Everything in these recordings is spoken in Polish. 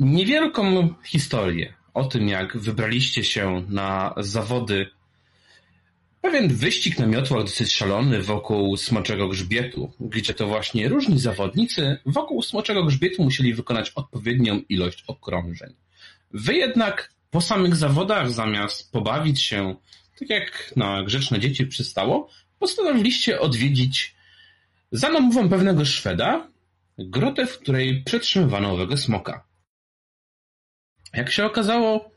niewielką historię o tym, jak wybraliście się na zawody. Pewien wyścig na miotłach dosyć szalony wokół Smoczego Grzbietu, gdzie to właśnie różni zawodnicy wokół Smoczego Grzbietu musieli wykonać odpowiednią ilość okrążeń. Wy jednak po samych zawodach, zamiast pobawić się, tak jak na grzeczne dzieci przystało, postanowiliście odwiedzić za namową pewnego Szweda grotę, w której przetrzymywano owego smoka. Jak się okazało,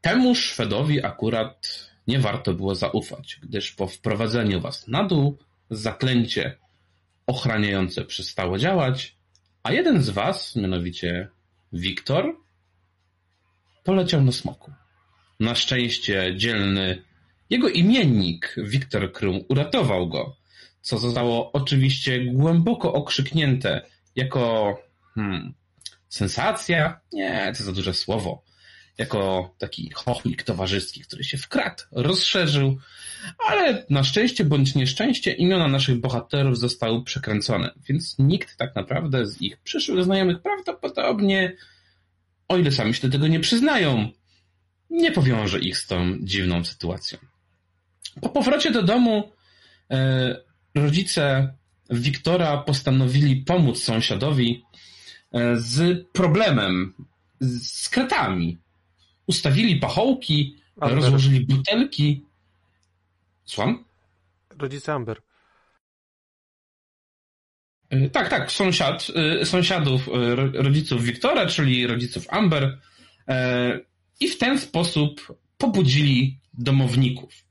temu Szwedowi akurat nie warto było zaufać, gdyż po wprowadzeniu was na dół zaklęcie ochraniające przestało działać, a jeden z was, mianowicie Wiktor, poleciał na smoku. Na szczęście dzielny jego imiennik, Wiktor Krum, uratował go, co zostało oczywiście głęboko okrzyknięte jako hmm, sensacja? Nie, to za duże słowo. Jako taki chochlik towarzyski, który się wkradł, rozszerzył, ale na szczęście bądź nieszczęście imiona naszych bohaterów zostały przekręcone, więc nikt tak naprawdę z ich przyszłych znajomych prawdopodobnie, o ile sami się do tego nie przyznają, nie powiąże ich z tą dziwną sytuacją. Po powrocie do domu e, rodzice Wiktora postanowili pomóc sąsiadowi e, z problemem, z kratami. Ustawili pachołki, Amber. rozłożyli butelki. Słucham? Rodzice Amber. E, tak, tak, sąsiad, sąsiadów rodziców Wiktora, czyli rodziców Amber i w ten sposób pobudzili domowników.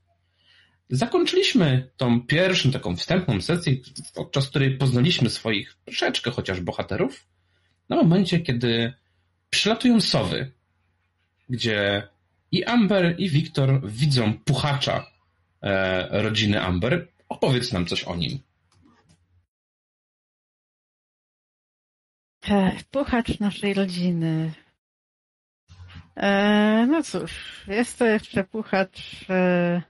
Zakończyliśmy tą pierwszą taką wstępną sesję, podczas której poznaliśmy swoich troszeczkę chociaż bohaterów, na momencie, kiedy przylatują sowy, gdzie i Amber, i Wiktor widzą puchacza e, rodziny Amber. Opowiedz nam coś o nim. Puchacz naszej rodziny. E, no cóż, jest to jeszcze puchacz e,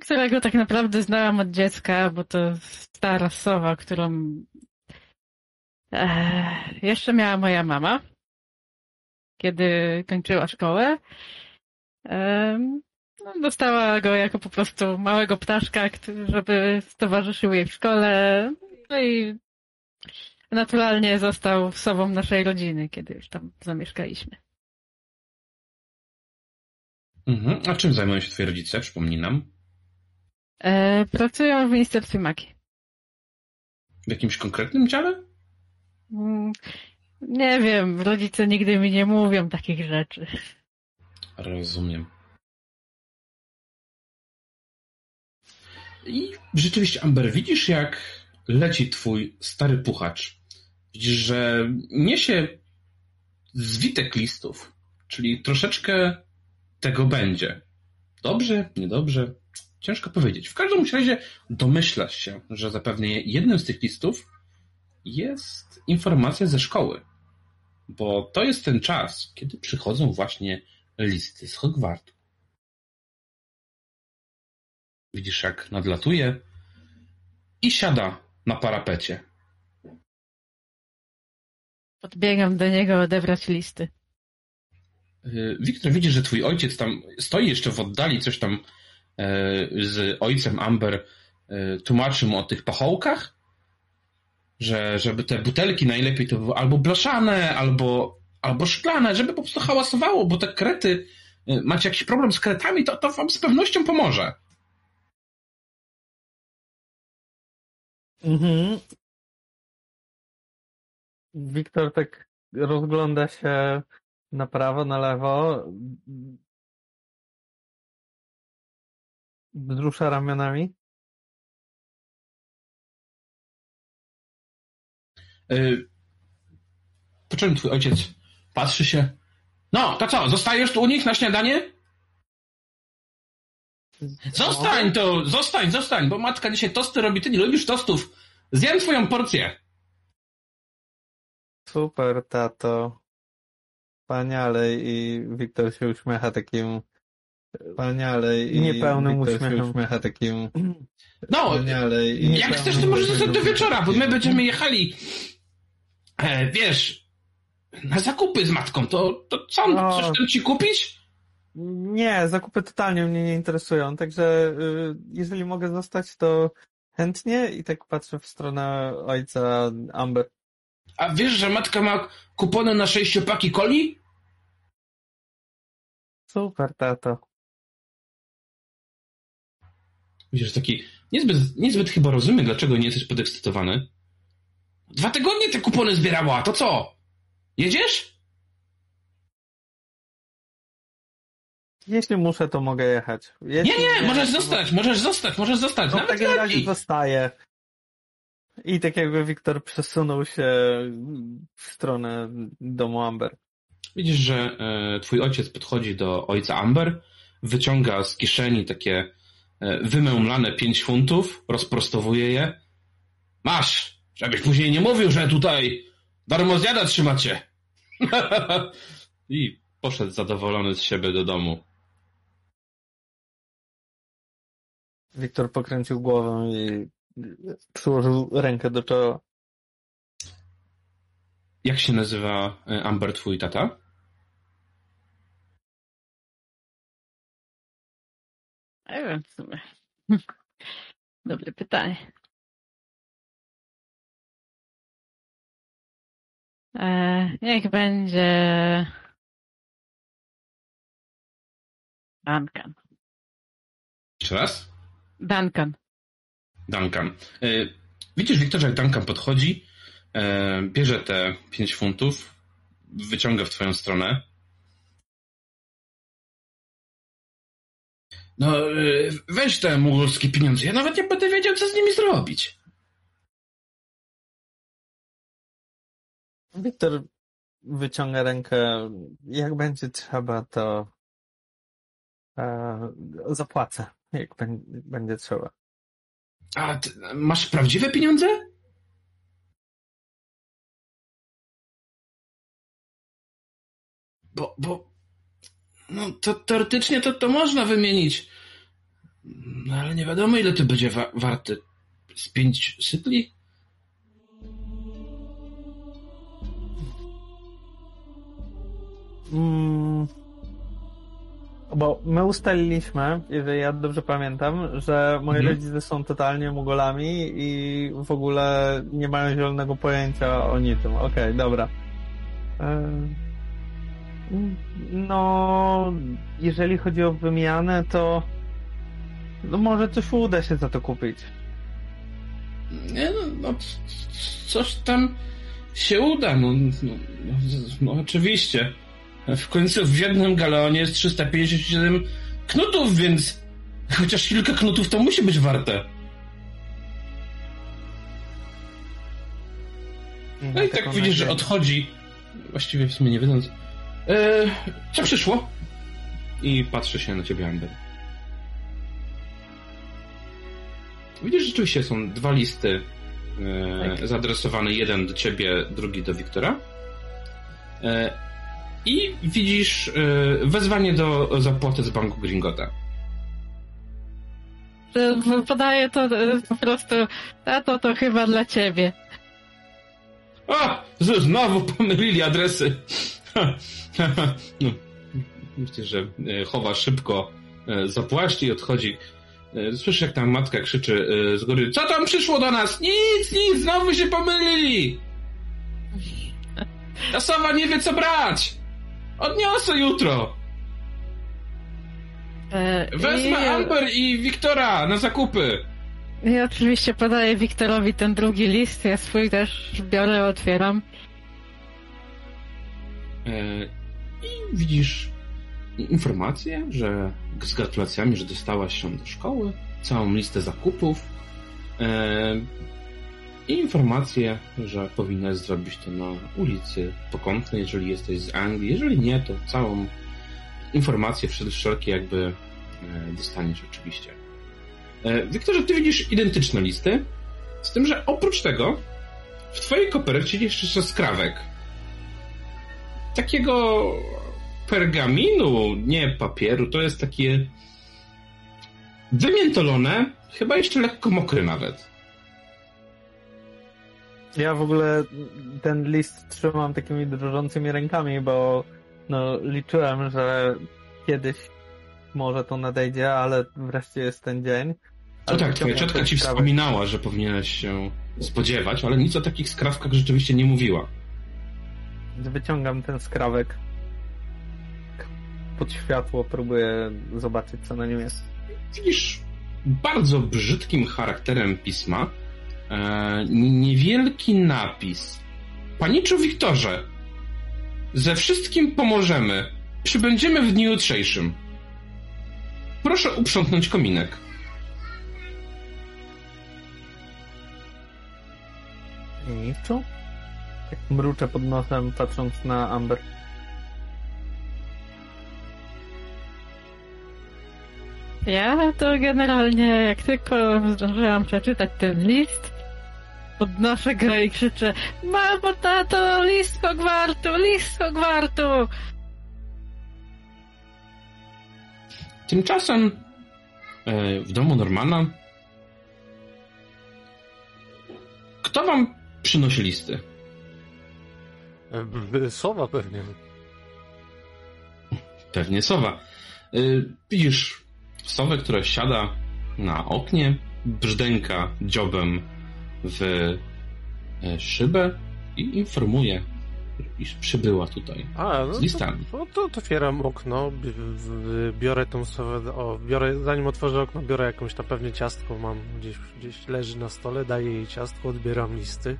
którego tak naprawdę znałam od dziecka, bo to stara sowa, którą e, jeszcze miała moja mama, kiedy kończyła szkołę. No, dostała go jako po prostu małego ptaszka, który, żeby towarzyszył jej w szkole. No i naturalnie został sobą naszej rodziny, kiedy już tam zamieszkaliśmy. Mhm. A czym zajmują się twoi rodzice? Przypomnij nam. E, pracują w Ministerstwie Magii. W jakimś konkretnym dziale? Mm, nie wiem, rodzice nigdy mi nie mówią takich rzeczy. Rozumiem. I rzeczywiście, Amber, widzisz jak leci twój stary puchacz. Widzisz, że niesie zwitek listów, czyli troszeczkę tego będzie. Dobrze, niedobrze, Ciężko powiedzieć. W każdym razie domyślasz się, że zapewne jednym z tych listów jest informacja ze szkoły. Bo to jest ten czas, kiedy przychodzą właśnie listy z Hogwartu. Widzisz, jak nadlatuje i siada na parapecie. Podbiegam do niego odebrać listy. Y, Wiktor, widzisz, że twój ojciec tam stoi jeszcze w oddali, coś tam z ojcem Amber e, tłumaczy mu o tych pachołkach, że żeby te butelki najlepiej to były albo blaszane, albo, albo szklane, żeby po prostu hałasowało, bo te krety, e, macie jakiś problem z kretami, to, to wam z pewnością pomoże. Mhm. Wiktor tak rozgląda się na prawo, na lewo, Wzrusza ramionami. Yy, po czym twój ojciec patrzy się. No, to co, zostajesz tu u nich na śniadanie? Zostań to, zostań, zostań, bo matka dzisiaj tosty robi, ty nie lubisz tostów. Zjem twoją porcję. Super, tato. Wspaniale i Wiktor się uśmiecha takim Wspaniale i niepełnym uśmiechem. uśmiecha takim No, i jak chcesz, to możesz zostać do wieczora, bo my będziemy jechali E, wiesz, na zakupy z matką, to, to co, No. coś tam ci kupić? Nie, zakupy totalnie mnie nie interesują, także y, jeżeli mogę zostać, to chętnie i tak patrzę w stronę ojca Amber. A wiesz, że matka ma kupony na sześciopaki coli? Super, tato. Widzisz, taki niezbyt, niezbyt chyba rozumiem, dlaczego nie jesteś podekscytowany. Dwa tygodnie te kupony zbierała, to co? Jedziesz? Jeśli muszę, to mogę jechać. Jeśli Nie, nie, możesz to- zostać, możesz zostać, możesz zostać, No w nawet takim razie zostaję. I tak jakby Wiktor przesunął się w stronę domu Amber. Widzisz, że e, twój ojciec podchodzi do ojca Amber, wyciąga z kieszeni takie e, wymęmlane pięć funtów, rozprostowuje je. Masz, żebyś później nie mówił, że tutaj darmo zjada trzymacie. I poszedł zadowolony z siebie do domu. Wiktor pokręcił głową i przyłożył rękę do czoła. Jak się nazywa e, Amber, twój tata? Nie wiem w sumie. Dobre pytanie. E, niech będzie Duncan. Jeszcze raz? Duncan. Duncan. E, Widzisz, Wiktorze, jak Duncan podchodzi, e, bierze te 5 funtów, wyciąga w twoją stronę. No, e, weź te mugolskie pieniądze. Ja nawet nie będę wiedział, co z nimi zrobić. Wiktor wyciąga rękę. Jak będzie trzeba, to e, zapłacę. Jak bę- będzie trzeba. A ty, masz prawdziwe pieniądze? Bo, bo, no to teoretycznie to, to można wymienić. No ale nie wiadomo, ile to będzie wa- warte. Z pięć sypli? Mm, bo my ustaliliśmy, jeżeli ja dobrze pamiętam, że moi Mhm. rodzice są totalnie mugolami i w ogóle nie mają zielonego pojęcia o niczym. Okej, dobra. E, No, jeżeli chodzi o wymianę, to no może coś uda się za to kupić. Nie, no, no coś tam się uda. No, no, no, oczywiście. W końcu w jednym galeonie jest 357 knutów, więc chociaż kilka knutów to musi być warte. No i tak widzisz, że odchodzi, właściwie w sumie nie wiedząc, e, co przyszło? I patrzy się na ciebie, Amber. Widzisz, że rzeczywiście są dwa listy e, Tak. zaadresowane, jeden do ciebie, drugi do Wiktora. E, I widzisz e, wezwanie do zapłaty z banku Gringota. To- Podaję to e, po prostu, tato to chyba dla ciebie. A! Znowu pomylili adresy. no, myślę, że e, chowa szybko e, zapłaści i odchodzi. E, Słyszysz, jak ta matka krzyczy z góry: Co tam przyszło do nas? Nic, nic, znowu się pomylili. Ta sowa nie wie, co brać. Odniosę jutro. Wezmę Amber i Wiktora na zakupy. I oczywiście podaję Wiktorowi ten drugi list, ja swój też biorę, otwieram. E, I widzisz informację, że z gratulacjami, że dostałaś się do szkoły, całą listę zakupów e, i informację, że powinnaś zrobić to na ulicy Pokątnej, jeżeli jesteś z Anglii. Jeżeli nie, to całą informację wszel- wszelkie jakby e, dostaniesz oczywiście. E, Wiktorze, ty widzisz identyczne listy, z tym, że oprócz tego w twojej kopercie jest jeszcze skrawek takiego pergaminu, nie papieru, to jest takie wymiętolone, chyba jeszcze lekko mokry nawet. Ja w ogóle ten list trzymam takimi drżącymi rękami, bo no, liczyłem, że kiedyś może to nadejdzie, ale wreszcie jest ten dzień. No tak, twoja ciotka ci sprawę. wspominała, że powinieneś się spodziewać, ale nic o takich skrawkach rzeczywiście nie mówiła. Wyciągam ten skrawek pod światło, próbuję zobaczyć, co na nim jest. Widzisz bardzo brzydkim charakterem pisma e, niewielki napis. Paniczu Wiktorze, ze wszystkim pomożemy. Przybędziemy w dniu jutrzejszym. Proszę uprzątnąć kominek. Niczu? Tak mruczę pod nosem, patrząc na Amber. Ja to generalnie, jak tylko zdążyłam przeczytać ten list, podnoszę go i krzyczę Mamo, tato, list Hogwartu, list Hogwartu! Tymczasem e, w domu Normana kto wam przynosi listy? E, sowa pewnie. Pewnie sowa. E, widzisz sowę, która siada na oknie, brzdęka dziobem w szybę i informuje iż przybyła tutaj A, no z listami. To, to, to otwieram okno, biorę tą sowę, o, biorę, zanim otworzę okno, biorę jakąś tam pewnie ciastko, mam gdzieś, gdzieś leży na stole, daję jej ciastko, odbieram listy.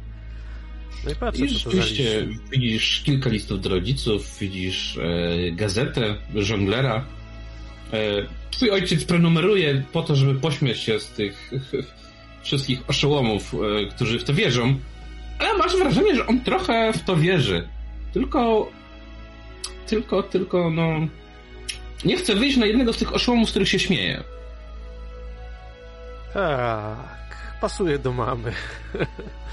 No i patrzę, I rzeczywiście widzisz kilka listów do rodziców, widzisz e, gazetę żonglera. E, twój ojciec prenumeruje po to, żeby pośmiać się z tych wszystkich oszołomów, e, którzy w to wierzą, ale masz wrażenie, że on trochę w to wierzy. Tylko, tylko, tylko, no. Nie chce wyjść na jednego z tych oszołomów, z których się śmieje. Tak, pasuje do mamy.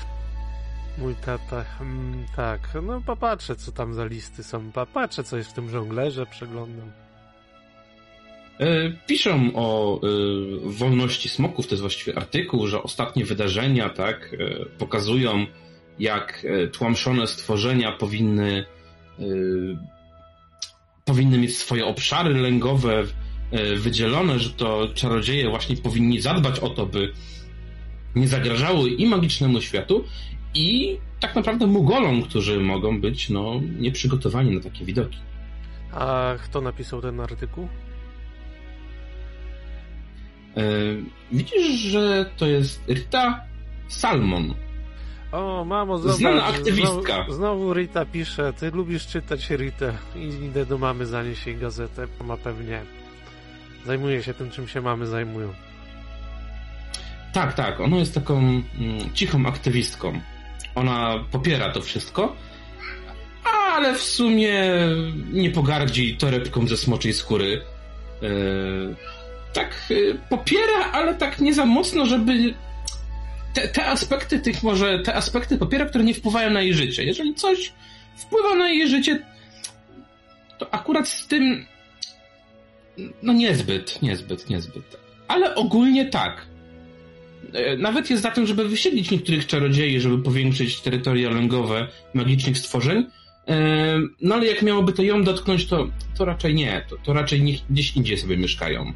Mój tata, hmm, tak, no popatrzę, co tam za listy są. Popatrzę, co jest w tym żonglerze, przeglądam. E, piszą o e, wolności smoków, to jest właściwie artykuł, że ostatnie wydarzenia, tak, e, pokazują jak tłamszone stworzenia powinny e, powinny mieć swoje obszary lęgowe wydzielone, że to czarodzieje właśnie powinni zadbać o to, by nie zagrażały i magicznemu światu, i tak naprawdę Mugolom, którzy mogą być no, nieprzygotowani na takie widoki. A kto napisał ten artykuł? widzisz, że to jest Rita Salmon. O, mamo, zobacz. Znana aktywistka. Znowu, znowu Rita pisze, ty lubisz czytać Ritę. I idę do mamy zanieść jej gazetę. Mama pewnie zajmuje się tym, czym się mamy zajmują. Tak, tak. Ona jest taką mm, cichą aktywistką. Ona popiera to wszystko, ale w sumie nie pogardzi torebką ze smoczej skóry. Yy, tak yy, popiera, ale tak nie za mocno, żeby te, te aspekty tych może, te aspekty popiera, które nie wpływają na jej życie. Jeżeli coś wpływa na jej życie, to akurat z tym no niezbyt, niezbyt, niezbyt. Ale ogólnie tak. E, nawet jest za tym, żeby wysiedlić niektórych czarodziei, żeby powiększyć terytoria lęgowe magicznych stworzeń. E, no ale jak miałoby to ją dotknąć, to, to raczej nie. To, to raczej gdzieś indziej sobie mieszkają.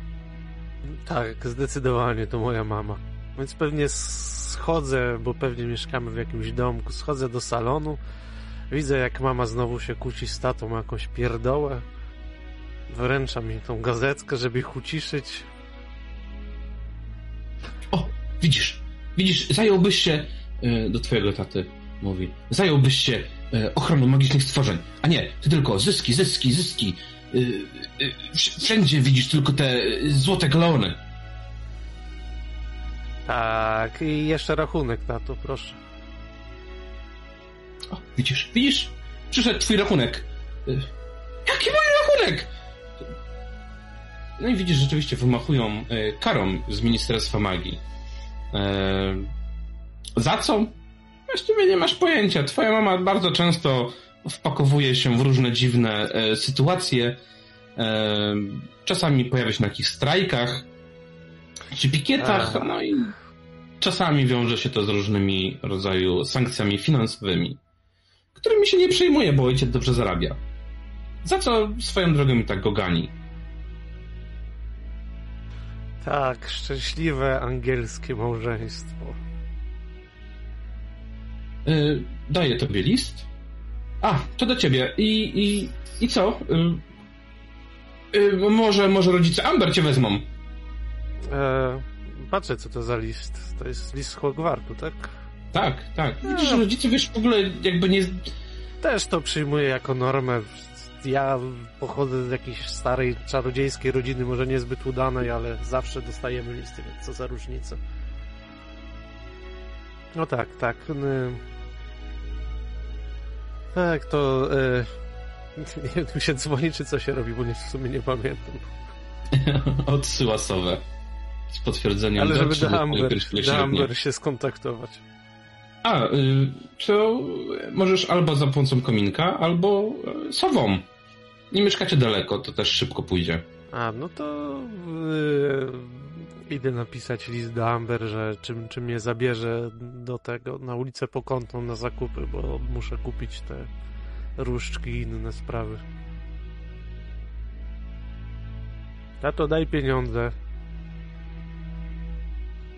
Tak, zdecydowanie to moja mama. Więc pewnie schodzę, bo pewnie mieszkamy w jakimś domku, schodzę do salonu, widzę jak mama znowu się kłóci z tatą jakąś pierdołę, wręcza mi tą gazetkę, żeby ich uciszyć. Widzisz, widzisz, zająłbyś się, e, do twojego taty mówi, zająłbyś się e, ochroną magicznych stworzeń, a nie, ty tylko zyski, zyski, zyski, e, wszędzie widzisz tylko te złote glony. Tak, i jeszcze rachunek na to, proszę. O, widzisz, widzisz? Przyszedł twój rachunek. Jaki mój rachunek? No i widzisz, rzeczywiście wymachują karą z Ministerstwa Magii. Y, za co? Właściwie nie masz pojęcia. Twoja mama bardzo często wpakowuje się w różne dziwne sytuacje. Czasami pojawia się na jakichś strajkach czy pikietach, no i czasami wiąże się to z różnymi rodzaju sankcjami finansowymi, którymi się nie przejmuje, bo ojciec dobrze zarabia. Za co swoją drogą i tak go gani. Tak, szczęśliwe angielskie małżeństwo. Yy, daję tobie list. A, to do ciebie. I, i, i co? Yy, yy, może, może rodzice Amber cię wezmą. E, patrzę, co to za list. To jest list z Hogwartu, tak? Tak, tak. Widzisz, że rodzice, wiesz, w ogóle jakby nie... Też to przyjmuję jako normę. Ja pochodzę z jakiejś starej, czarodziejskiej rodziny, może niezbyt udanej, ale zawsze dostajemy listy, więc co za różnica. No tak, tak. y, Tak, to... y, Nie wiem, tu się dzwoni, czy co się robi, bo nie, w sumie nie pamiętam. Odsyła sowę. Z potwierdzeniem Ale żeby do Amber się skontaktować. A, y, to możesz albo za pomocą kominka, albo y, sową. Nie mieszkacie daleko, to też szybko pójdzie. A, no to yy, idę napisać list do Amber, że czym, czym mnie zabierze do tego, na ulicę Pokątną na zakupy, bo muszę kupić te różdżki i inne sprawy. Tato, daj pieniądze.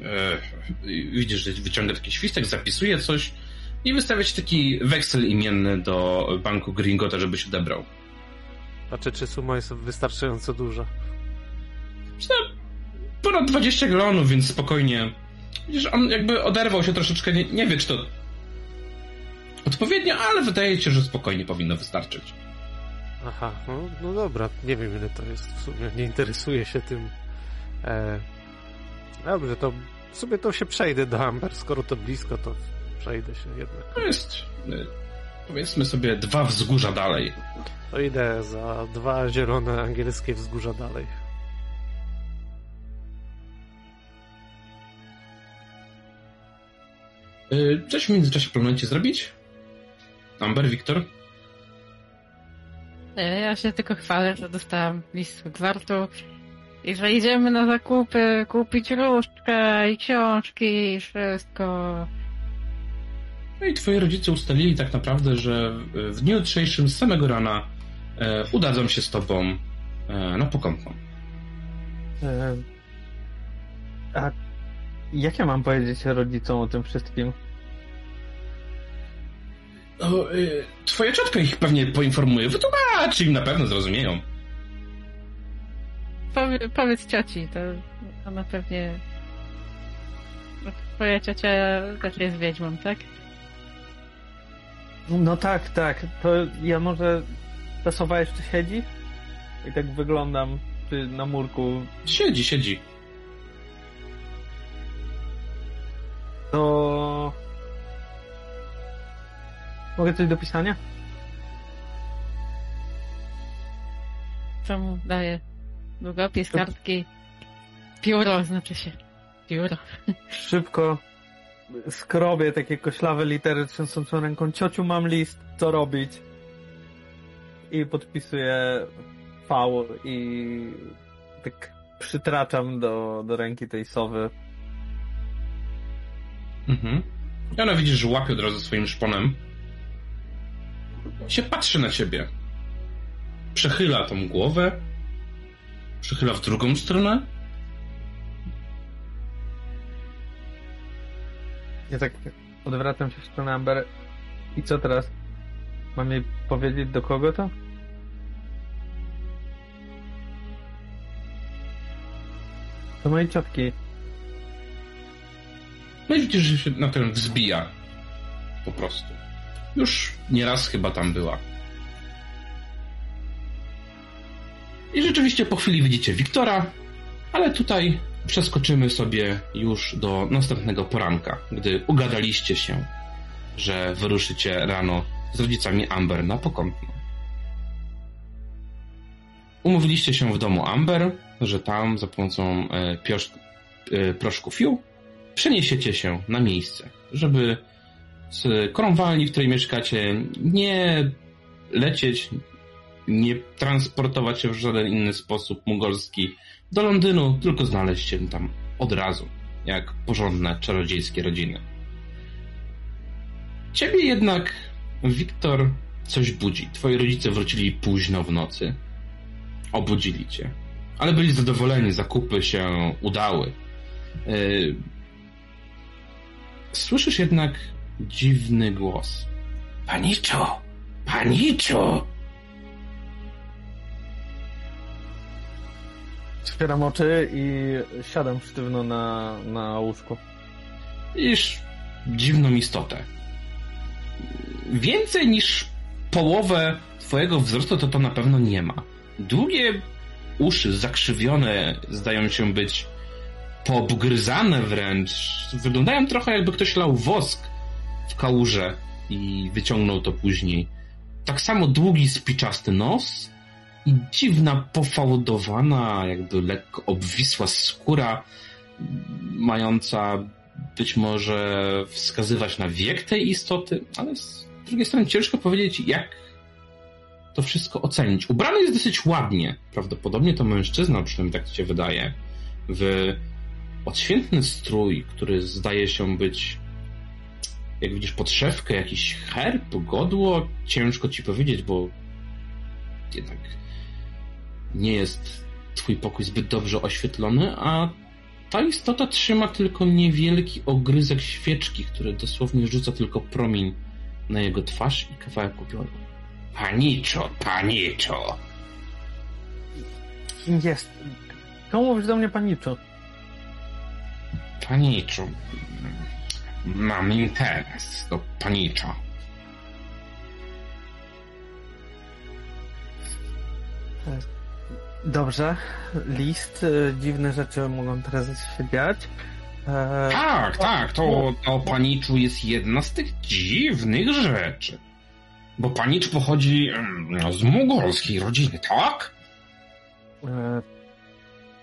E, widzisz, że wyciąga taki świstek, zapisuje coś i wystawia ci taki weksel imienny do banku Gringota, żebyś odebrał. Patrzę, czy suma jest wystarczająco duża. Ponad 20 galonów, więc spokojnie. Widzisz, on jakby oderwał się troszeczkę, nie, nie wie czy to odpowiednio, ale wydaje się, że spokojnie powinno wystarczyć. Aha, no, no dobra, nie wiem ile to jest w sumie, nie interesuję się tym. E, dobrze, to w sumie to się przejdę do Amber, skoro to blisko, to przejdę się jednak. To jest, y, powiedzmy sobie, dwa wzgórza dalej. To idę za dwa zielone angielskie wzgórza dalej. Y, Coś w międzyczasie planujecie zrobić? Amber, Wiktor? E, Ja się tylko chwalę, że dostałam list z gwartu i że idziemy na zakupy, kupić różdżkę i książki i wszystko. No i twoi rodzice ustalili tak naprawdę, że w- dniu jutrzejszym z samego rana e, udadzą się z tobą e, na pokątną. E, A jak ja mam powiedzieć rodzicom o tym wszystkim? No, y, twoja ciotka ich pewnie poinformuje, wytłumaczy im na pewno zrozumieją. Powie, powiedz cioci, to ona pewnie... Twoja ciocia też jest wiedźmą, tak? No tak, tak. To ja może... Ta sowa jeszcze siedzi? I tak wyglądam czy na murku. Siedzi, siedzi. To... Mogę coś do pisania? Co mu daje? Długopis, kartki, pióro, znaczy się. Pióro. Szybko skrobię takie koślawe litery trzęsącą ręką. Ciociu, mam list, co robić? I podpisuję V i tak przytraczam do, do ręki tej sowy. Mhm. I ona widzisz, że łapie od razu swoim szponem. Się patrzy na ciebie. Przechyla tą głowę. Przechyla w drugą stronę. Ja tak odwracam się w stronę Amber. I co teraz? Mam jej powiedzieć do kogo to? Do mojej ciotki. No i widzisz, że się na ten wzbija. Po prostu. Już nieraz chyba tam była. I rzeczywiście po chwili widzicie Wiktora, ale tutaj przeskoczymy sobie już do następnego poranka, gdy ugadaliście się, że wyruszycie rano z rodzicami Amber na pokątną. Umówiliście się w domu Amber, że tam za pomocą e, piosz, e, proszku Fiu przeniesiecie się na miejsce, żeby z krąwalni, w której mieszkacie, nie lecieć, nie transportować się w żaden inny sposób mongolski do Londynu, tylko znaleźć się tam od razu. jak porządne czarodziejskie rodziny. Ciebie jednak, Wiktor, coś budzi. Twoi rodzice wrócili późno w nocy. Obudzili cię. Ale byli zadowoleni, zakupy się udały. Yy, Słyszysz jednak dziwny głos. Paniczo! Paniczo! Otwieram oczy i siadam sztywno na, na łóżku. Widzisz dziwną istotę. Więcej niż połowę twojego wzrostu to to na pewno nie ma. Długie uszy zakrzywione zdają się być poobgryzane wręcz. Wyglądają trochę jakby ktoś lał wosk w kałuże i wyciągnął to później. Tak samo długi, spiczasty nos dziwna, pofałdowana, jakby lekko obwisła skóra, mająca być może wskazywać na wiek tej istoty, ale z drugiej strony ciężko powiedzieć, jak to wszystko ocenić. Ubrany jest dosyć ładnie. Prawdopodobnie to mężczyzna, przynajmniej tak się wydaje, w odświętny strój, który zdaje się być, jak widzisz, podszewkę, jakiś herb, godło. Ciężko ci powiedzieć, bo jednak nie jest twój pokój zbyt dobrze oświetlony, a ta istota trzyma tylko niewielki ogryzek świeczki, który dosłownie rzuca tylko promień na jego twarz i kawałek upioru. Paniczo, paniczo! Kim jest? Komu mówisz do mnie paniczo? Paniczo. Mam interes do paniczo. Dobrze. List. y, Dziwne rzeczy mogą teraz się dziać. E, Tak, tak, to, to paniczu jest jedna z tych dziwnych rzeczy. Bo panicz pochodzi em, z mongolskiej rodziny, tak? e,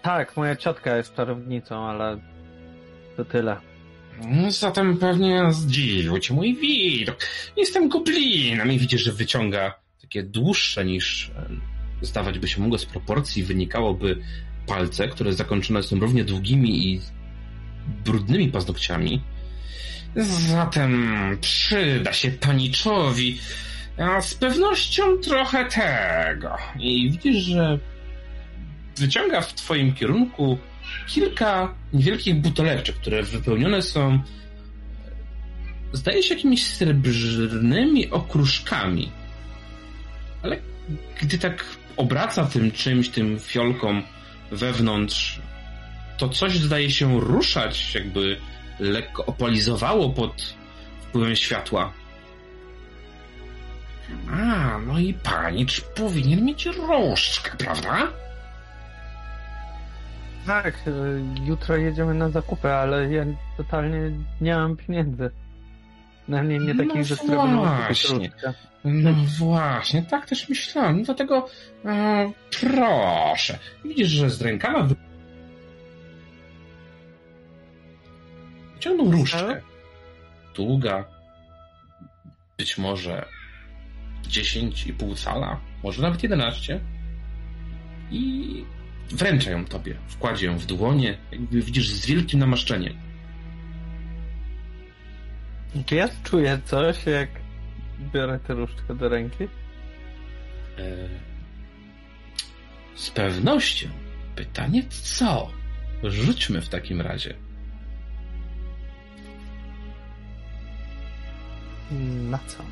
tak, moja ciotka jest czarownicą, ale to tyle. No, Zatem pewnie zdziwił cię mój widok. Jestem goblinem i widzisz, że wyciąga takie dłuższe niż zdawać by się mogło z proporcji wynikałoby palce, które zakończone są równie długimi i brudnymi paznokciami. Zatem przyda się paniczowi a z pewnością trochę tego. I widzisz, że wyciąga w twoim kierunku kilka niewielkich buteleczek, które wypełnione są zdaje się jakimiś srebrnymi okruszkami. Ale gdy tak obraca tym czymś, tym fiolką wewnątrz, to coś zdaje się ruszać, jakby lekko opalizowało pod wpływem światła. A, no i panicz powinien mieć różdżkę, prawda? Tak, e, jutro jedziemy na zakupy, ale ja totalnie nie mam pieniędzy. Na mnie nie takich No rzeczy, które będą właśnie. No właśnie, tak też myślałem. Dlatego e, proszę. Widzisz, że z rękawa wy... wyciągnął różdżkę. Długa. Być może 10,5 cala, może nawet 11. I wręcza ją tobie. Wkładzie ją w dłonie, jakby widzisz z wielkim namaszczeniem. Czy ja czuję coś, jak biorę tę różdżkę do ręki? E, Z pewnością. Pytanie co? Rzućmy w takim razie. Na co?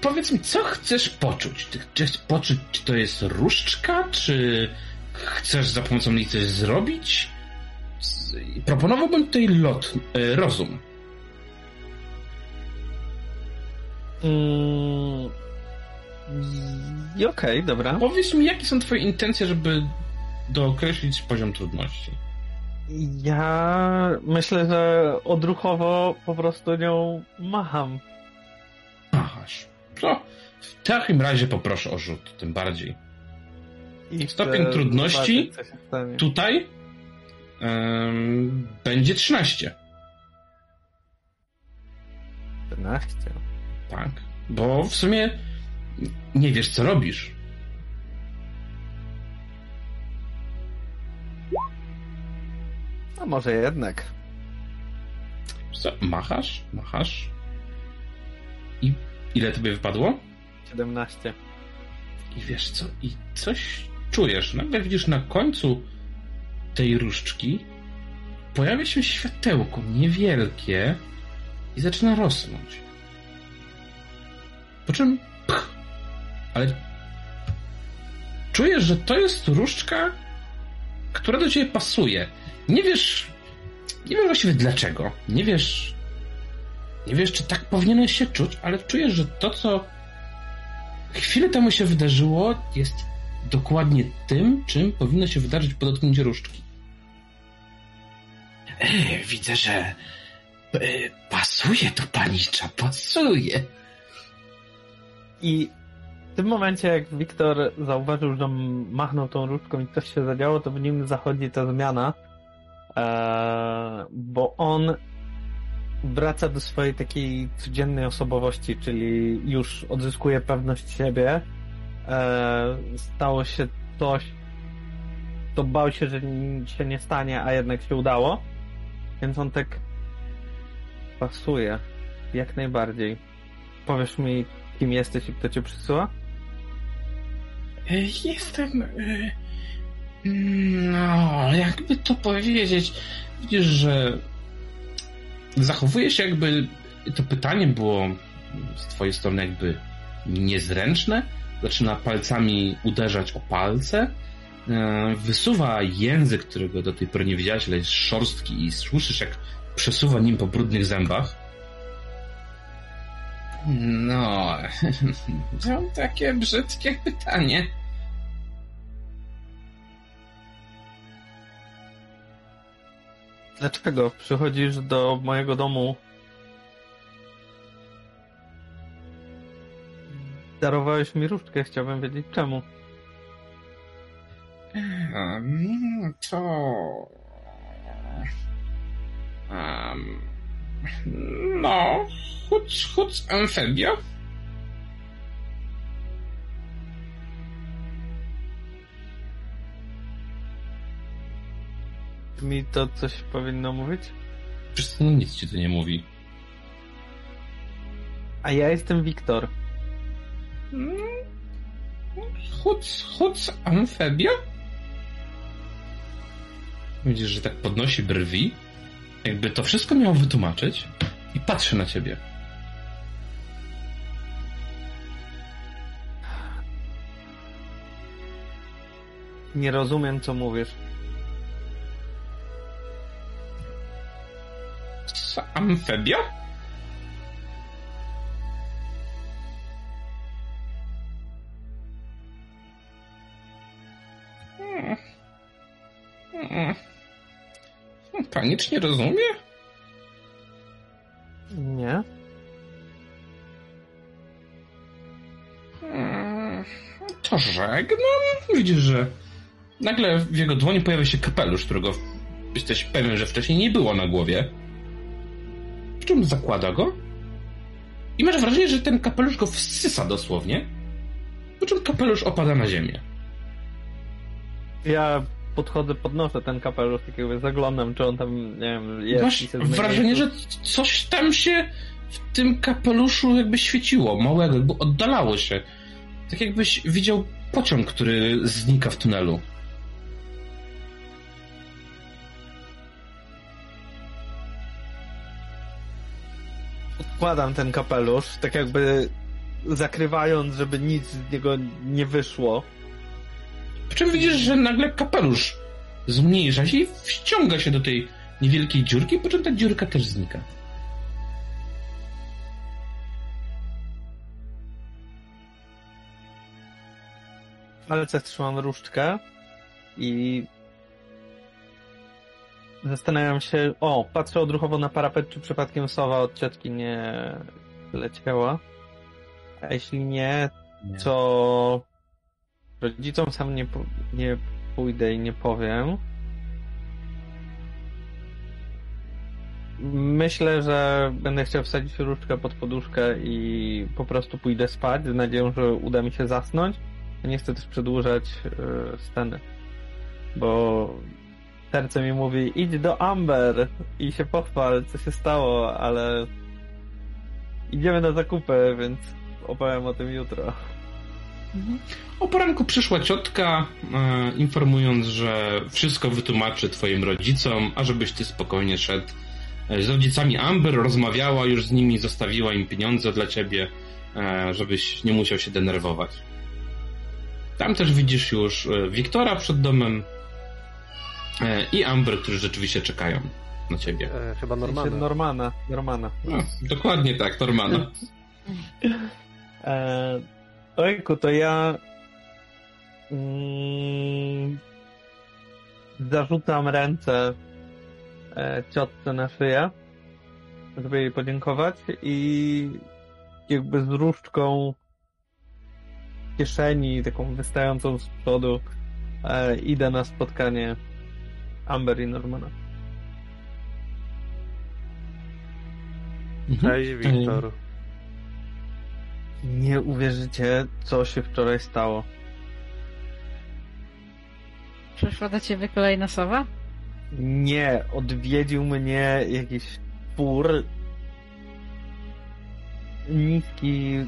Powiedz mi, co chcesz poczuć? Ty chcesz poczuć, czy to jest różdżka, czy chcesz za pomocą niej coś zrobić? Proponowałbym tutaj lot, e, rozum. Mm... Okej, dobra. Powiedz mi, jakie są twoje intencje, żeby dookreślić poziom trudności? Ja myślę, że odruchowo po prostu nią macham. Ahaś. To w takim razie poproszę o rzut, tym bardziej. I Stopień trudności? co. Tutaj em, będzie 13. 14. Tak. Bo w sumie nie wiesz, co robisz. A może jednak. Co, machasz, machasz. I ile tobie wypadło? 17. I wiesz co, i coś czujesz. Nagle widzisz na końcu tej różdżki pojawia się światełko niewielkie i zaczyna rosnąć. Po czym pch, ale czujesz, że to jest różdżka, która do ciebie pasuje. Nie wiesz, nie wiesz właściwie dlaczego. Nie wiesz, nie wiesz, czy tak powinieneś się czuć, ale czujesz, że to, co chwilę temu się wydarzyło, jest dokładnie tym, czym powinno się wydarzyć po dotknięciu różdżki. E, widzę, że e, pasuje to panicza, pasuje. I w tym momencie, jak Wiktor zauważył, że machnął tą różdżką i coś się zadziało, to w nim zachodzi ta zmiana, e, bo on wraca do swojej takiej codziennej osobowości, czyli już odzyskuje pewność siebie. E, stało się coś, to bał się, że się nie stanie, a jednak się udało. Więc on tak pasuje. Jak najbardziej. Powiesz mi, kim jesteś i kto cię przysyła? E, Jestem. e, No, jakby to powiedzieć. Widzisz, że zachowuje się jakby to pytanie było z twojej strony jakby niezręczne. Zaczyna palcami uderzać o palce. E, Wysuwa język, którego do tej pory nie widziałeś, ale jest szorstki i słyszysz jak przesuwa nim po brudnych zębach. No, to takie brzydkie pytanie. Dlaczego przychodzisz do mojego domu? Darowałeś mi różdżkę, chciałbym wiedzieć czemu. Um, to. Um, no, chuc, chuc, amfibia. Mi to coś powinno mówić? Przecież to nic ci to nie mówi. A ja jestem Wiktor. Chuc, chuc, amfibia? Widzisz, że tak podnosi brwi, jakby to wszystko miało wytłumaczyć i patrzy na ciebie. Nie rozumiem, co mówisz. Co, Panicz nie rozumie? Nie? Hmm. To żegnam. Widzisz, że nagle w jego dłoni pojawia się kapelusz, którego jesteś pewien, że wcześniej nie było na głowie. W czym zakłada go? I masz wrażenie, że ten kapelusz go wsysa dosłownie. Po czym kapelusz opada na ziemię. Ja podchodzę, podnoszę ten kapelusz, tak jakby zaglądam, czy on tam, nie wiem, jest. Masz wrażenie, że coś tam się w tym kapeluszu jakby świeciło, małego, jakby oddalało się. Tak jakbyś widział pociąg, który znika w tunelu. Odkładam ten kapelusz, tak jakby zakrywając, żeby nic z niego nie wyszło. Po czym widzisz, że nagle kapelusz zmniejsza się i wciąga się do tej niewielkiej dziurki, po czym ta dziurka też znika. W palcach trzymam różdżkę i zastanawiam się, o, patrzę odruchowo na parapet, czy przypadkiem sowa od ciotki nie leciała. A jeśli nie, to rodzicom sam nie, nie pójdę i nie powiem. Myślę, że będę chciał wsadzić różdżkę pod poduszkę i po prostu pójdę spać z nadzieją, że uda mi się zasnąć. Nie chcę też przedłużać e, sceny, bo serce mi mówi, idź do Amber i się pochwal, co się stało, ale idziemy na zakupy, więc opowiem o tym jutro. O poranku przyszła ciotka, e, informując, że wszystko wytłumaczy twoim rodzicom, a żebyś ty spokojnie szedł e, z rodzicami Amber, rozmawiała już z nimi, zostawiła im pieniądze dla ciebie, e, żebyś nie musiał się denerwować. Tam też widzisz już Wiktora przed domem i Amber, którzy rzeczywiście czekają na ciebie. E, chyba normalne. Normana, Normana. No, dokładnie tak, Normana. Ojku, to ja mm, zarzucam ręce e, ciotce na szyję, żeby jej podziękować i jakby z różdżką w kieszeni, taką wystającą z przodu, e, idę na spotkanie Amber i Normana. Cześć, Wiktor. Nie uwierzycie, co się wczoraj stało. Przyszła do ciebie kolejna sowa? Nie, odwiedził mnie jakiś twór niski.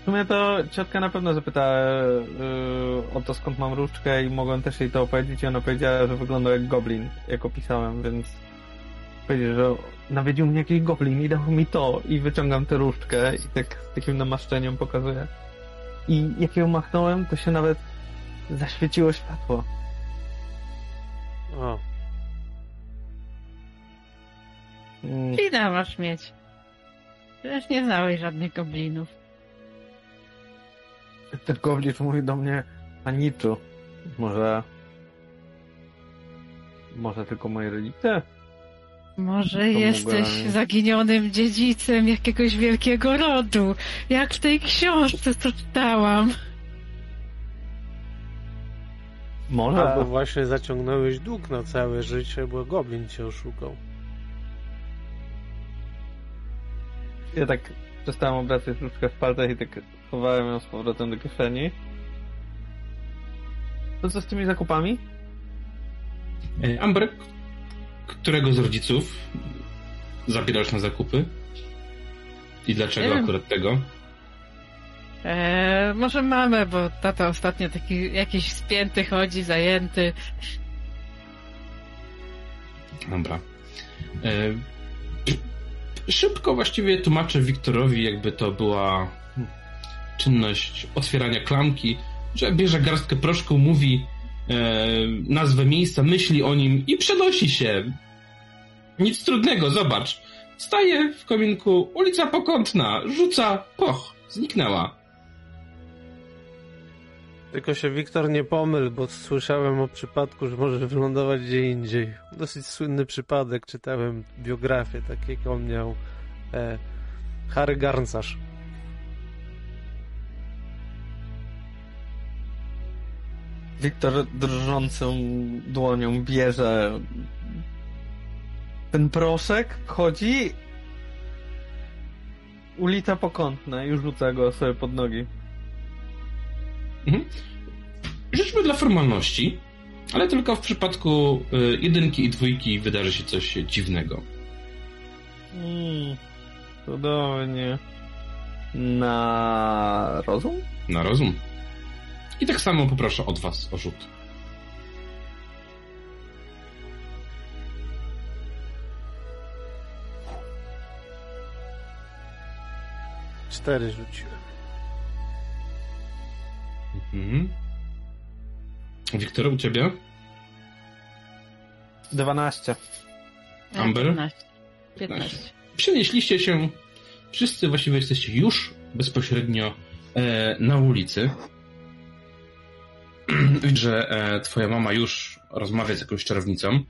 W sumie to ciotka na pewno zapytała yy, o to skąd mam różdżkę i mogłem też jej to opowiedzieć i ona powiedziała, że wygląda jak goblin, jak opisałem, więc powiedział, że nawiedził mnie jakiś goblin i dał mi to i wyciągam tę różdżkę i tak z takim namaszczeniem pokazuję. I jak ją machnąłem, to się nawet zaświeciło światło. O, Mm, Lina masz mieć. Przecież nie znałeś żadnych goblinów. Ten goblin mówi do mnie Aniczu. Może... Może tylko moje rodzice? Może jesteś zaginionym dziedzicem jakiegoś wielkiego rodu, jak w tej książce, co czytałam. Może. albo właśnie zaciągnąłeś dług na całe życie, bo goblin cię oszukał. Ja tak przestałem obracać różdżkę w palcach i tak chowałem ją z powrotem do kieszeni. To co z tymi zakupami? Amber, którego z rodziców zabierasz na zakupy? I dlaczego akurat tego? Eee, może mamę, bo tata ostatnio taki jakiś spięty chodzi, zajęty. Dobra. E, Szybko właściwie tłumaczę Wiktorowi, jakby to była czynność otwierania klamki, że bierze garstkę proszku, mówi nazwę miejsca, myśli o nim i przenosi się. Nic trudnego, zobacz. Staje w kominku, ulica Pokątna, rzuca, poch, zniknęła. Tylko się Wiktor nie pomyl, bo słyszałem o przypadku, że może wylądować gdzie indziej. Dosyć słynny przypadek, czytałem biografię, tak jak on miał e, Harry Garncarz. Wiktor drżącą dłonią bierze ten proszek, wchodzi ulica Pokątna i rzuca go sobie pod nogi. Mhm. Życzmy dla formalności, ale tylko w przypadku y, jedynki i dwójki wydarzy się coś dziwnego. Mm, cudownie. Na rozum? Na rozum. I tak samo poproszę od was o rzut. Cztery rzuciłem. Mhm. Wiktor, u ciebie? 12. Amber? 15. 15. Przenieśliście się, wszyscy właściwie jesteście już bezpośrednio e, na ulicy. Widzę, że e, twoja mama już rozmawia z jakąś czarownicą.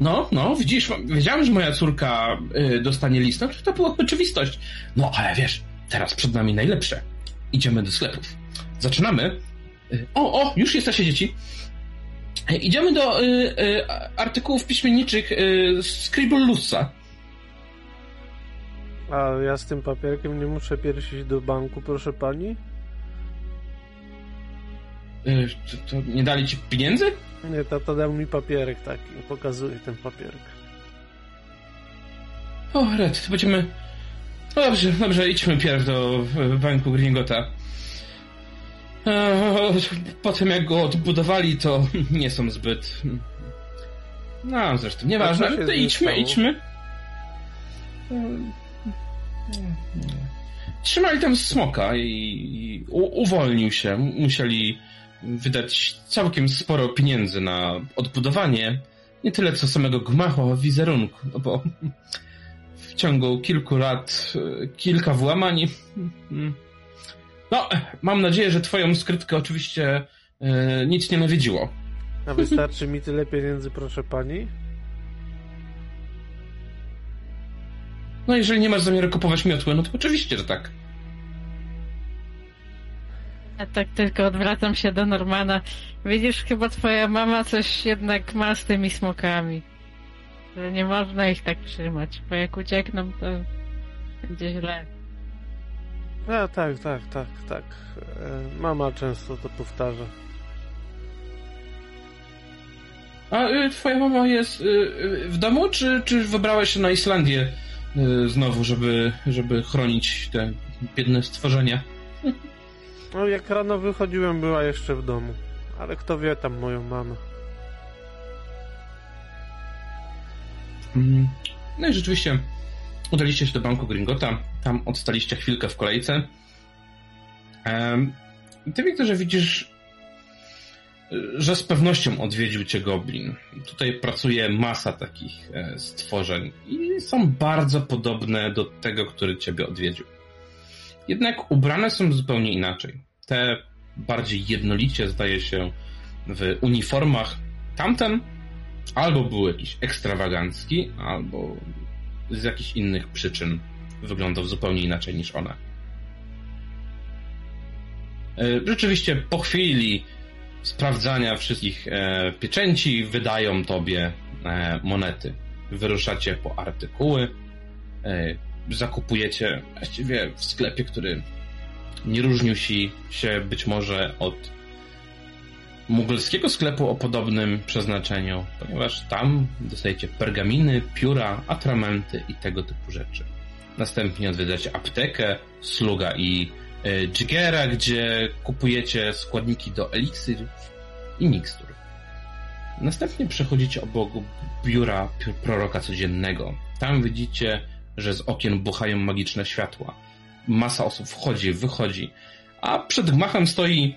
No, no, widzisz, wiedziałem, że moja córka e, dostanie. No, to była oczywistość. No, ale wiesz, teraz przed nami najlepsze. Idziemy do sklepów. Zaczynamy. E, O, o, już jesteście dzieci. E, Idziemy do artykułów piśmienniczych e, Scribblelusa. A ja z tym papierkiem nie muszę pierś iść do banku, proszę pani? Y, to, to nie dali ci pieniędzy? Nie, tata dał mi papierek taki. Pokazuje ten papierek. O, Red, to będziemy... No dobrze, dobrze, idźmy pierw do e, banku Gringota. E, Po tym jak go odbudowali, to nie są zbyt... No, zresztą, nieważne, to idźmy, stało? idźmy. E, Trzymali tam smoka i, i uwolnił się. Musieli wydać całkiem sporo pieniędzy na odbudowanie. Nie tyle co samego gmachu, a wizerunku, no bo w ciągu kilku lat e, kilka włamań. No, mam nadzieję, że twoją skrytkę oczywiście e, nic nie nawiedziło. A wystarczy mi tyle pieniędzy, proszę pani? No, jeżeli nie masz zamiaru kupować miotły, no to oczywiście, że tak. Ja tak tylko odwracam się do Normana. Widzisz, chyba twoja mama coś jednak ma z tymi smokami. Że nie można ich tak trzymać, bo jak uciekną, to będzie źle. A, tak, tak, tak, tak. E, Mama często to powtarza. A y, twoja mama jest y, y, w domu, czy, czy wybrałeś się na Islandię znowu, żeby, żeby chronić te biedne stworzenia? No, jak rano wychodziłem, była jeszcze w domu. Ale kto wie tam moją mamę. Mm. No i rzeczywiście udaliście się do banku Gringota, tam odstaliście chwilkę w kolejce. I Ty, Wiktorze, widzisz, że z pewnością odwiedził cię goblin. Tutaj pracuje masa takich e, stworzeń i są bardzo podobne do tego, który ciebie odwiedził. Jednak ubrane są zupełnie inaczej. Te bardziej jednolicie, zdaje się, w uniformach. Tamten albo był jakiś ekstrawagancki, albo z jakichś innych przyczyn wyglądał zupełnie inaczej niż one. E, Rzeczywiście po chwili sprawdzania wszystkich e, pieczęci wydają tobie e, monety. Wyruszacie po artykuły, zakupujecie właściwie w sklepie, który nie różnił się, być może od mugolskiego sklepu o podobnym przeznaczeniu, ponieważ tam dostajecie pergaminy, pióra, atramenty i tego typu rzeczy. Następnie odwiedzacie aptekę, sluga i e, dżigera, gdzie kupujecie składniki do eliksirów i mikstur. Następnie przechodzicie obok biura proroka codziennego. Tam widzicie, że z okien buchają magiczne światła. Masa osób wchodzi, wychodzi, a przed gmachem stoi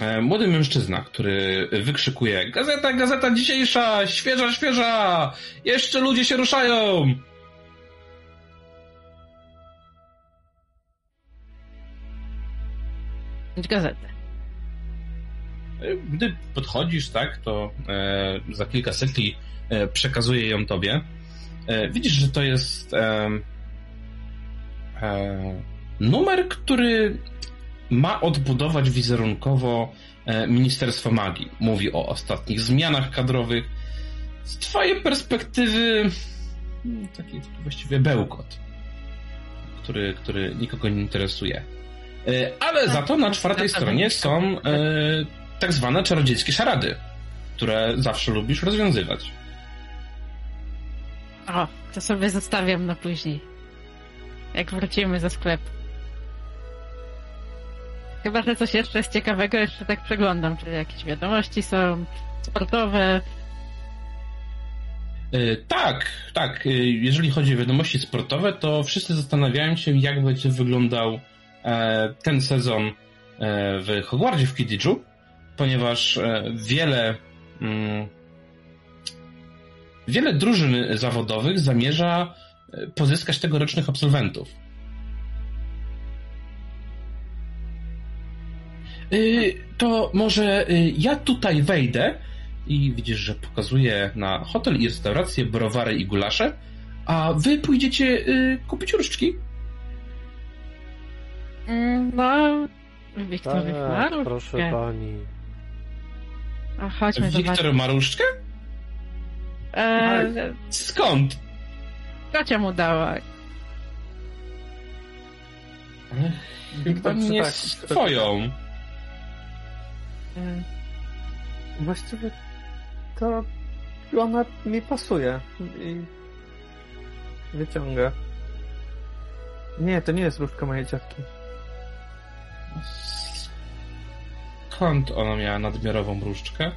E, Młody mężczyzna, który wykrzykuje Gazeta, gazeta dzisiejsza! Świeża, świeża! Jeszcze ludzie się ruszają! Gazetę. E, Gdy podchodzisz, tak, to e, za kilka sekli e, przekazuje ją tobie. E, widzisz, że to jest e, numer, który ma odbudować wizerunkowo e, Ministerstwo Magii. Mówi o ostatnich zmianach kadrowych. Z twojej perspektywy mm, taki, taki właściwie bełkot, który, który nikogo nie interesuje. Ale za to na czwartej stronie są tak zwane czarodziejskie szarady, które zawsze lubisz rozwiązywać. O, to sobie zostawiam na później. Jak wrócimy ze sklepu. Chyba, że coś jeszcze jest ciekawego, jeszcze tak przeglądam, czy jakieś wiadomości są sportowe. E, Tak, tak. e, Jeżeli chodzi o wiadomości sportowe, to wszyscy zastanawiają się, jak będzie wyglądał e, ten sezon w Hogwarcie w Quidditchu, ponieważ wiele mm, wiele drużyn zawodowych zamierza e, pozyskać tegorocznych absolwentów. Y, To może y, ja tutaj wejdę i widzisz, że pokazuje na hotel i restaurację, browary i gulasze, a wy pójdziecie kupić różdżki. No, Wiktory Tak, ma proszę pani. A chodźmy zobaczyć. Wiktor ma różdżkę? Eee, Skąd? Kocia mu dała. Chyba nie tak? swoją. E, Właściwie to ona mi pasuje i wyciąga. Nie, to nie jest różdżka mojej ciotki. Skąd ona miała nadmiarową różdżkę?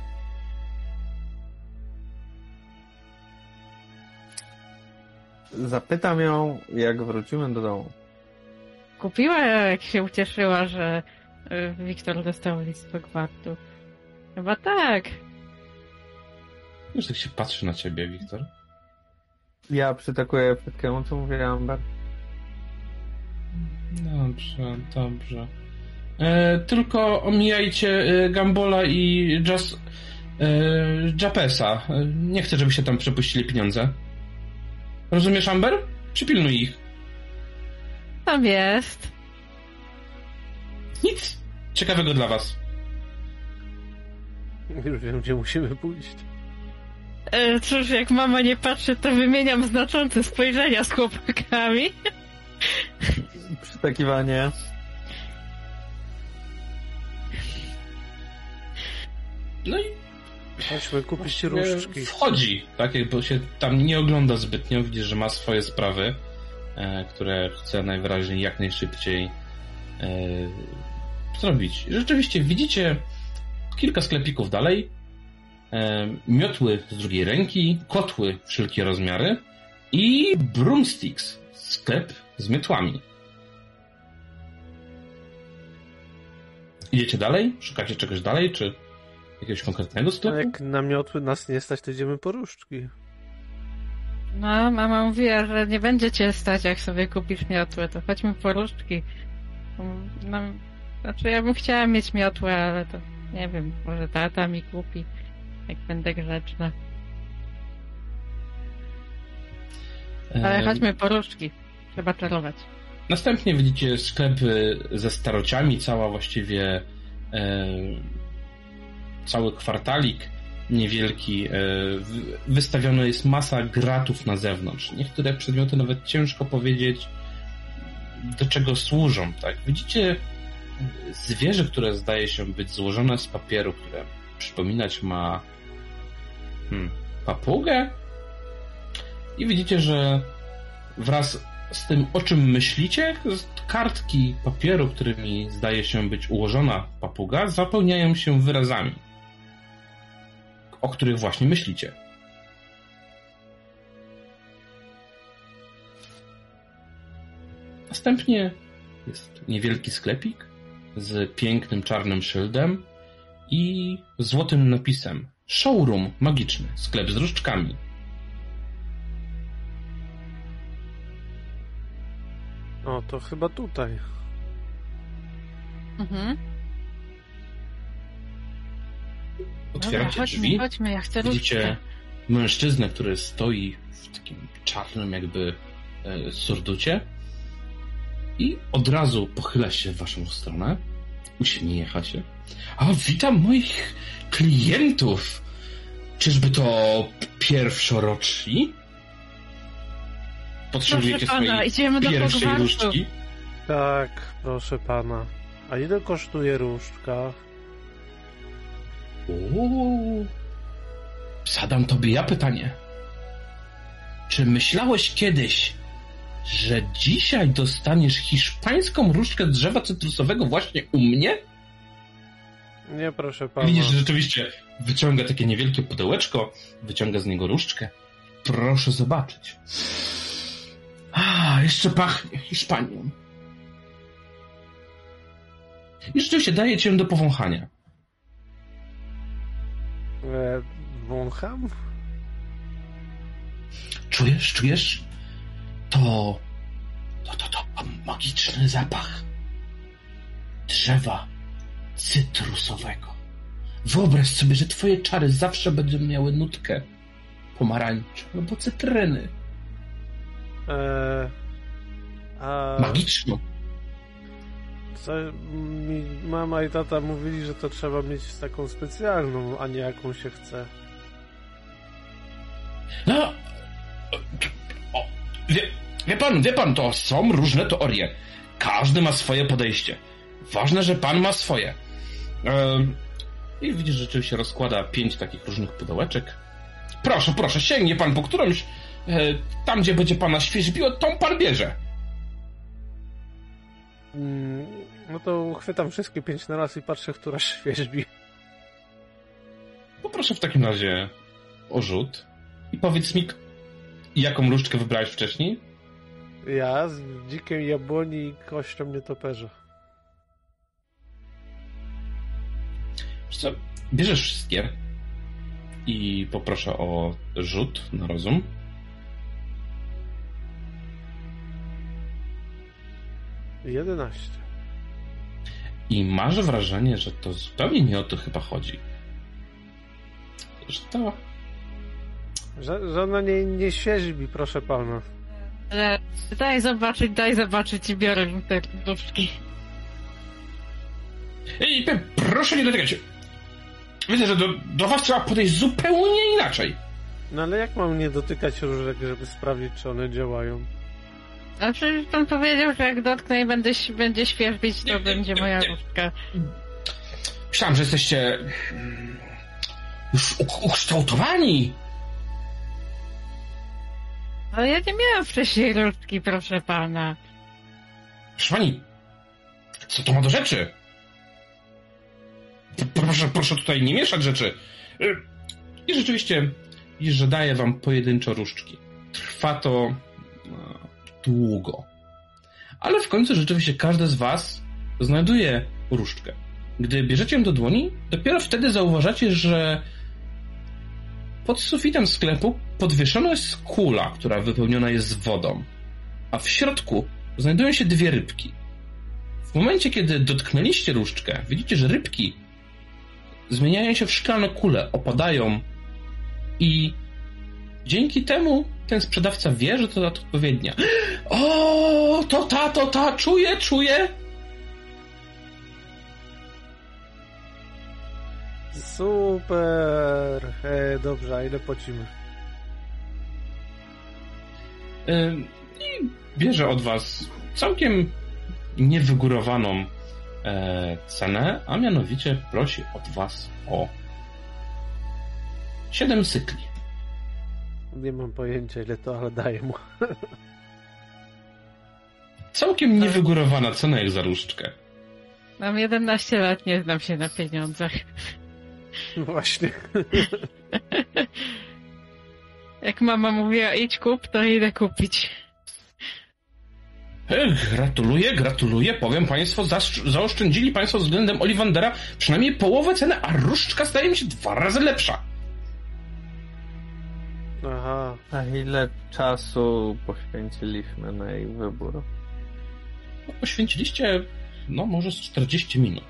Zapytam ją, jak wrócimy do domu. Kupiła, jak się ucieszyła, że y, Wiktor dostał list do gwartu. Chyba tak. Już tak się patrzy na ciebie, Wiktor. Ja przytakuję temu, co mówiła Amber. Dobrze, dobrze. E, tylko omijajcie e, Gambola i Jas, e, Japesa. E, nie chcę, żebyście tam przepuścili pieniądze. Rozumiesz, Amber? Przypilnuj ich. Tam jest. Nic ciekawego dla was. Już wiem, gdzie musimy pójść. E, cóż, jak mama nie patrzy, to wymieniam znaczące spojrzenia z chłopakami. Przytakiwanie. No i Chodźmy kupić Właściwie różdżki. Wchodzi, tak jakby się tam nie ogląda zbytnio, widzi, że ma swoje sprawy, e, które chce najwyraźniej jak najszybciej e, zrobić. Rzeczywiście widzicie kilka sklepików dalej, e, miotły z drugiej ręki, kotły wszelkie rozmiary i broomsticks, sklep z miotłami. Idziecie dalej? Szukacie czegoś dalej, czy jakiegoś konkretnego No sklepu? jak na miotły nas nie stać, to idziemy po różdżki. No, mama mówiła, że nie będzie cię stać, jak sobie kupisz miotłę, to chodźmy po różdżki. No, znaczy, ja bym chciała mieć miotłę, ale to nie wiem, może tata mi kupi, jak będę grzeczna. Ale Em, chodźmy po różdżki. Trzeba czarować. Następnie widzicie sklepy ze starociami, cała właściwie e, cały kwartalik niewielki. E, wystawiona jest masa gratów na zewnątrz. Niektóre przedmioty nawet ciężko powiedzieć, do czego służą. Tak? Widzicie zwierzę, które zdaje się być złożone z papieru, które przypominać ma hmm, papugę. I widzicie, że wraz z tym, o czym myślicie, kartki papieru, którymi zdaje się być ułożona papuga, zapełniają się wyrazami, o których właśnie myślicie. Następnie jest niewielki sklepik z pięknym czarnym szyldem i złotym napisem Showroom magiczny, sklep z różdżkami. O, to chyba tutaj. Mhm. Otwieracie chodźmy, drzwi. chodźmy, ja chcę Widzicie różdżkę. mężczyznę, który stoi w takim czarnym jakby e, surducie i od razu pochyla się w waszą stronę, uśmiecha się. A witam moich klientów! Czyżby to pierwszoroczni? Potrzebujecie Proszę pana, idziemy do pierwszej różdżki? Tak, proszę pana. A ile kosztuje różdżka? Uuu. Zadam tobie ja pytanie. Czy myślałeś kiedyś, że dzisiaj dostaniesz hiszpańską różdżkę drzewa cytrusowego właśnie u mnie? Nie, proszę pana. Widzisz, że rzeczywiście wyciąga takie niewielkie pudełeczko, wyciąga z niego różdżkę. Proszę zobaczyć. A, jeszcze pachnie Hiszpanią. I rzeczywiście daje cię do powąchania. E, wącham? Czujesz, czujesz? To, to, to, to magiczny zapach drzewa cytrusowego. Wyobraź sobie, że twoje czary zawsze będą miały nutkę pomarańczy albo cytryny. E, a Magiczną. Co mi mama i tata mówili, że to trzeba mieć taką specjalną, a nie jaką się chce. No, o, wie, wie pan, wie pan, to są różne teorie. Każdy ma swoje podejście. Ważne, że pan ma swoje. I widzisz, że rzeczywiście rozkłada pięć takich różnych pudełeczek. Proszę, proszę, sięgnie pan po którąś. E, tam, gdzie będzie pana świeżbiło, tą pan bierze. Mm, no to chwytam wszystkie pięć na raz i patrzę, która świeżbi. Poproszę w takim razie o rzut. I powiedz mi, jaką różdżkę wybrałeś wcześniej? Ja z dzikiem jabłoni i kością nietoperza. Co, bierzesz wszystkie i poproszę o rzut na rozum. Jedenaście. I masz wrażenie, że to zupełnie nie o to chyba chodzi. Że to Że, że ona nie, nie świeżbi, proszę pana. Ale daj zobaczyć, daj zobaczyć i biorę te różdżki. Ej, proszę nie dotykać. Widzę, że do, do was trzeba podejść zupełnie inaczej. No ale jak mam nie dotykać różek, żeby sprawdzić, czy one działają? A przecież pan powiedział, że jak dotknę i będę, będzie świeżbić, to Nie, będzie nie, moja nie. różdżka. Myślałem, że jesteście mm, już ukształtowani. Ale ja nie miałam wcześniej różdżki, proszę pana. Proszę pani, co to ma do rzeczy? Proszę, proszę tutaj nie mieszać rzeczy. Y, I rzeczywiście, że daję wam pojedynczo różdżki. Trwa to no, długo. Ale w końcu rzeczywiście każdy z was znajduje różdżkę. Gdy bierzecie ją do dłoni, dopiero wtedy zauważacie, że pod sufitem sklepu podwieszona jest kula, która wypełniona jest wodą, a w środku znajdują się dwie rybki. W momencie, kiedy dotknęliście różdżkę, widzicie, że rybki zmieniają się w szklane kule, opadają i dzięki temu ten sprzedawca wie, że to ta odpowiednia. O, to ta, to ta, czuję, czuję. Super! E, dobrze, a ile płacimy? I bierze od was całkiem niewygórowaną e, cenę, a mianowicie prosi od was o 7 cykli. Nie mam pojęcia, ile to, ale daję mu. Całkiem niewygórowana cena jak za różdżkę. Mam 11 lat, nie znam się na pieniądzach. Właśnie. Jak mama mówiła idź kup, to idę kupić. Ech, gratuluję, gratuluję. Powiem państwu, zaoszczędzili państwo względem Olivandera przynajmniej połowę ceny, a różdżka zdaje mi się dwa razy lepsza. Aha. A ile czasu poświęciliśmy na jej wybór? No, Poświęciliście, no może z 40 minut.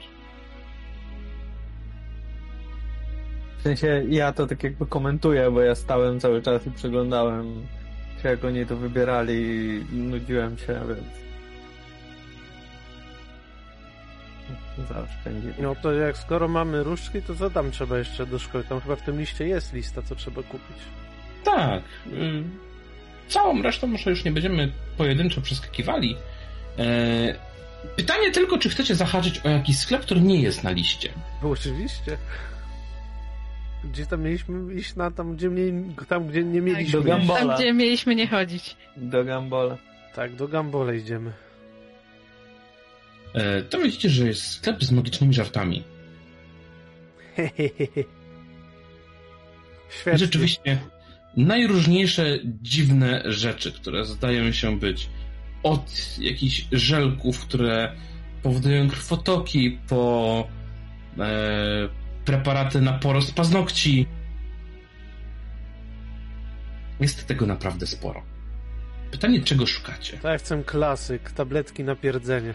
W sensie ja to tak jakby komentuję, bo ja stałem cały czas i przeglądałem się jak oni to wybierali i nudziłem się, więc... Zaoszczędzili. No to jak skoro mamy różdżki, to co tam trzeba jeszcze do szkoły? Tam chyba w tym liście jest lista, co trzeba kupić. Tak. y, Całą resztą może już nie będziemy pojedynczo przeskakiwali. E, Pytanie tylko, czy chcecie zahaczyć o jakiś sklep, który nie jest na liście. Bo oczywiście. Gdzie tam mieliśmy iść na tam, gdzie, tam, gdzie nie mieliśmy do iść. Gambo- Tam, gdzie mieliśmy nie chodzić. Do Gambola. Tak, do Gambole idziemy. E, To widzicie, że jest sklep z magicznymi żartami. Świetnie. Rzeczywiście najróżniejsze dziwne rzeczy, które zdają się być od jakichś żelków, które powodują krwotoki, po e, preparaty na porost paznokci. Jest tego naprawdę sporo. Pytanie, czego szukacie? Tak, chcę klasyk, tabletki na pierdzenie.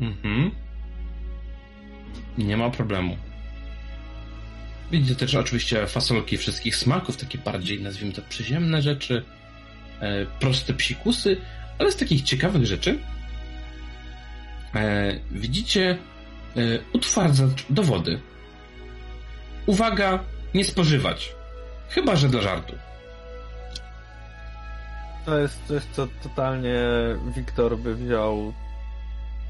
Mhm. Nie ma problemu. Widzicie też oczywiście fasolki wszystkich smaków, takie bardziej, nazwijmy to, przyziemne rzeczy, e, proste psikusy, ale z takich ciekawych rzeczy e, widzicie e, utwardzacz do wody. Uwaga, nie spożywać. Chyba, że dla żartu. To jest coś, co totalnie Wiktor by wziął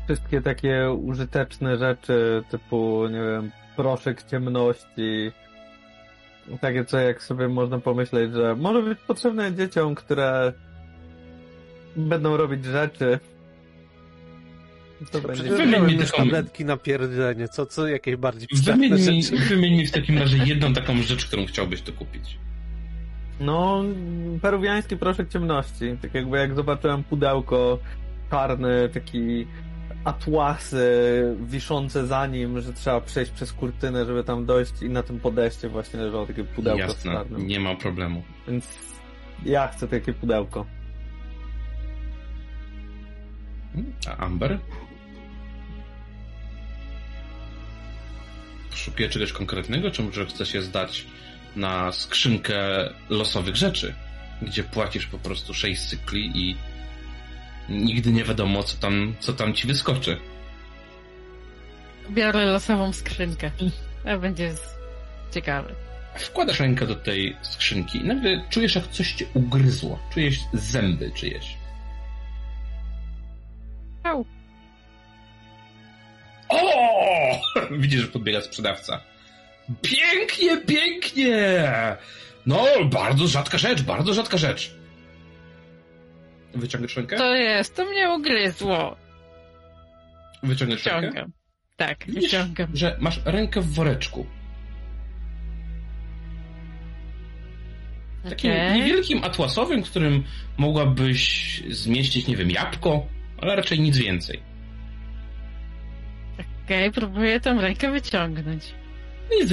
wszystkie takie użyteczne rzeczy, typu, nie wiem, proszek ciemności. Takie co jak sobie można pomyśleć, że może być potrzebne dzieciom, które będą robić rzeczy. To będzie. Wymień mi tabletki na pierdzenie, co, co jakieś bardziej Wymień mi, wymień mi w takim razie jedną taką rzecz, którą chciałbyś tu kupić. No, peruwiański proszek ciemności. Tak jakby jak zobaczyłem pudełko czarne, taki atłasy wiszące za nim, że trzeba przejść przez kurtynę, żeby tam dojść i na tym podejście właśnie leżało takie pudełko z Jasne, czarnym. nie ma problemu. Więc ja chcę takie pudełko. A Amber? Szukuje czegoś konkretnego, czy może chce się zdać na skrzynkę losowych rzeczy, gdzie płacisz po prostu 6 cykli i nigdy nie wiadomo, co tam, co tam ci wyskoczy. Biorę losową skrzynkę. To będzie ciekawe. Wkładasz rękę do tej skrzynki i nagle czujesz, jak coś cię ugryzło. Czujesz zęby czyjeś. Au. O! Widzisz, że podbiega sprzedawca. Pięknie, pięknie! No, bardzo rzadka rzecz, bardzo rzadka rzecz. Wyciągasz rękę? To jest, to mnie ugryzło. Wyciągasz rękę? Wyciągam. Tak, Widzisz, wyciągam. że masz rękę w woreczku. Takim Okej. niewielkim atłasowym, którym mogłabyś zmieścić, nie wiem, jabłko, ale raczej nic więcej. Okej, próbuję tą rękę wyciągnąć. I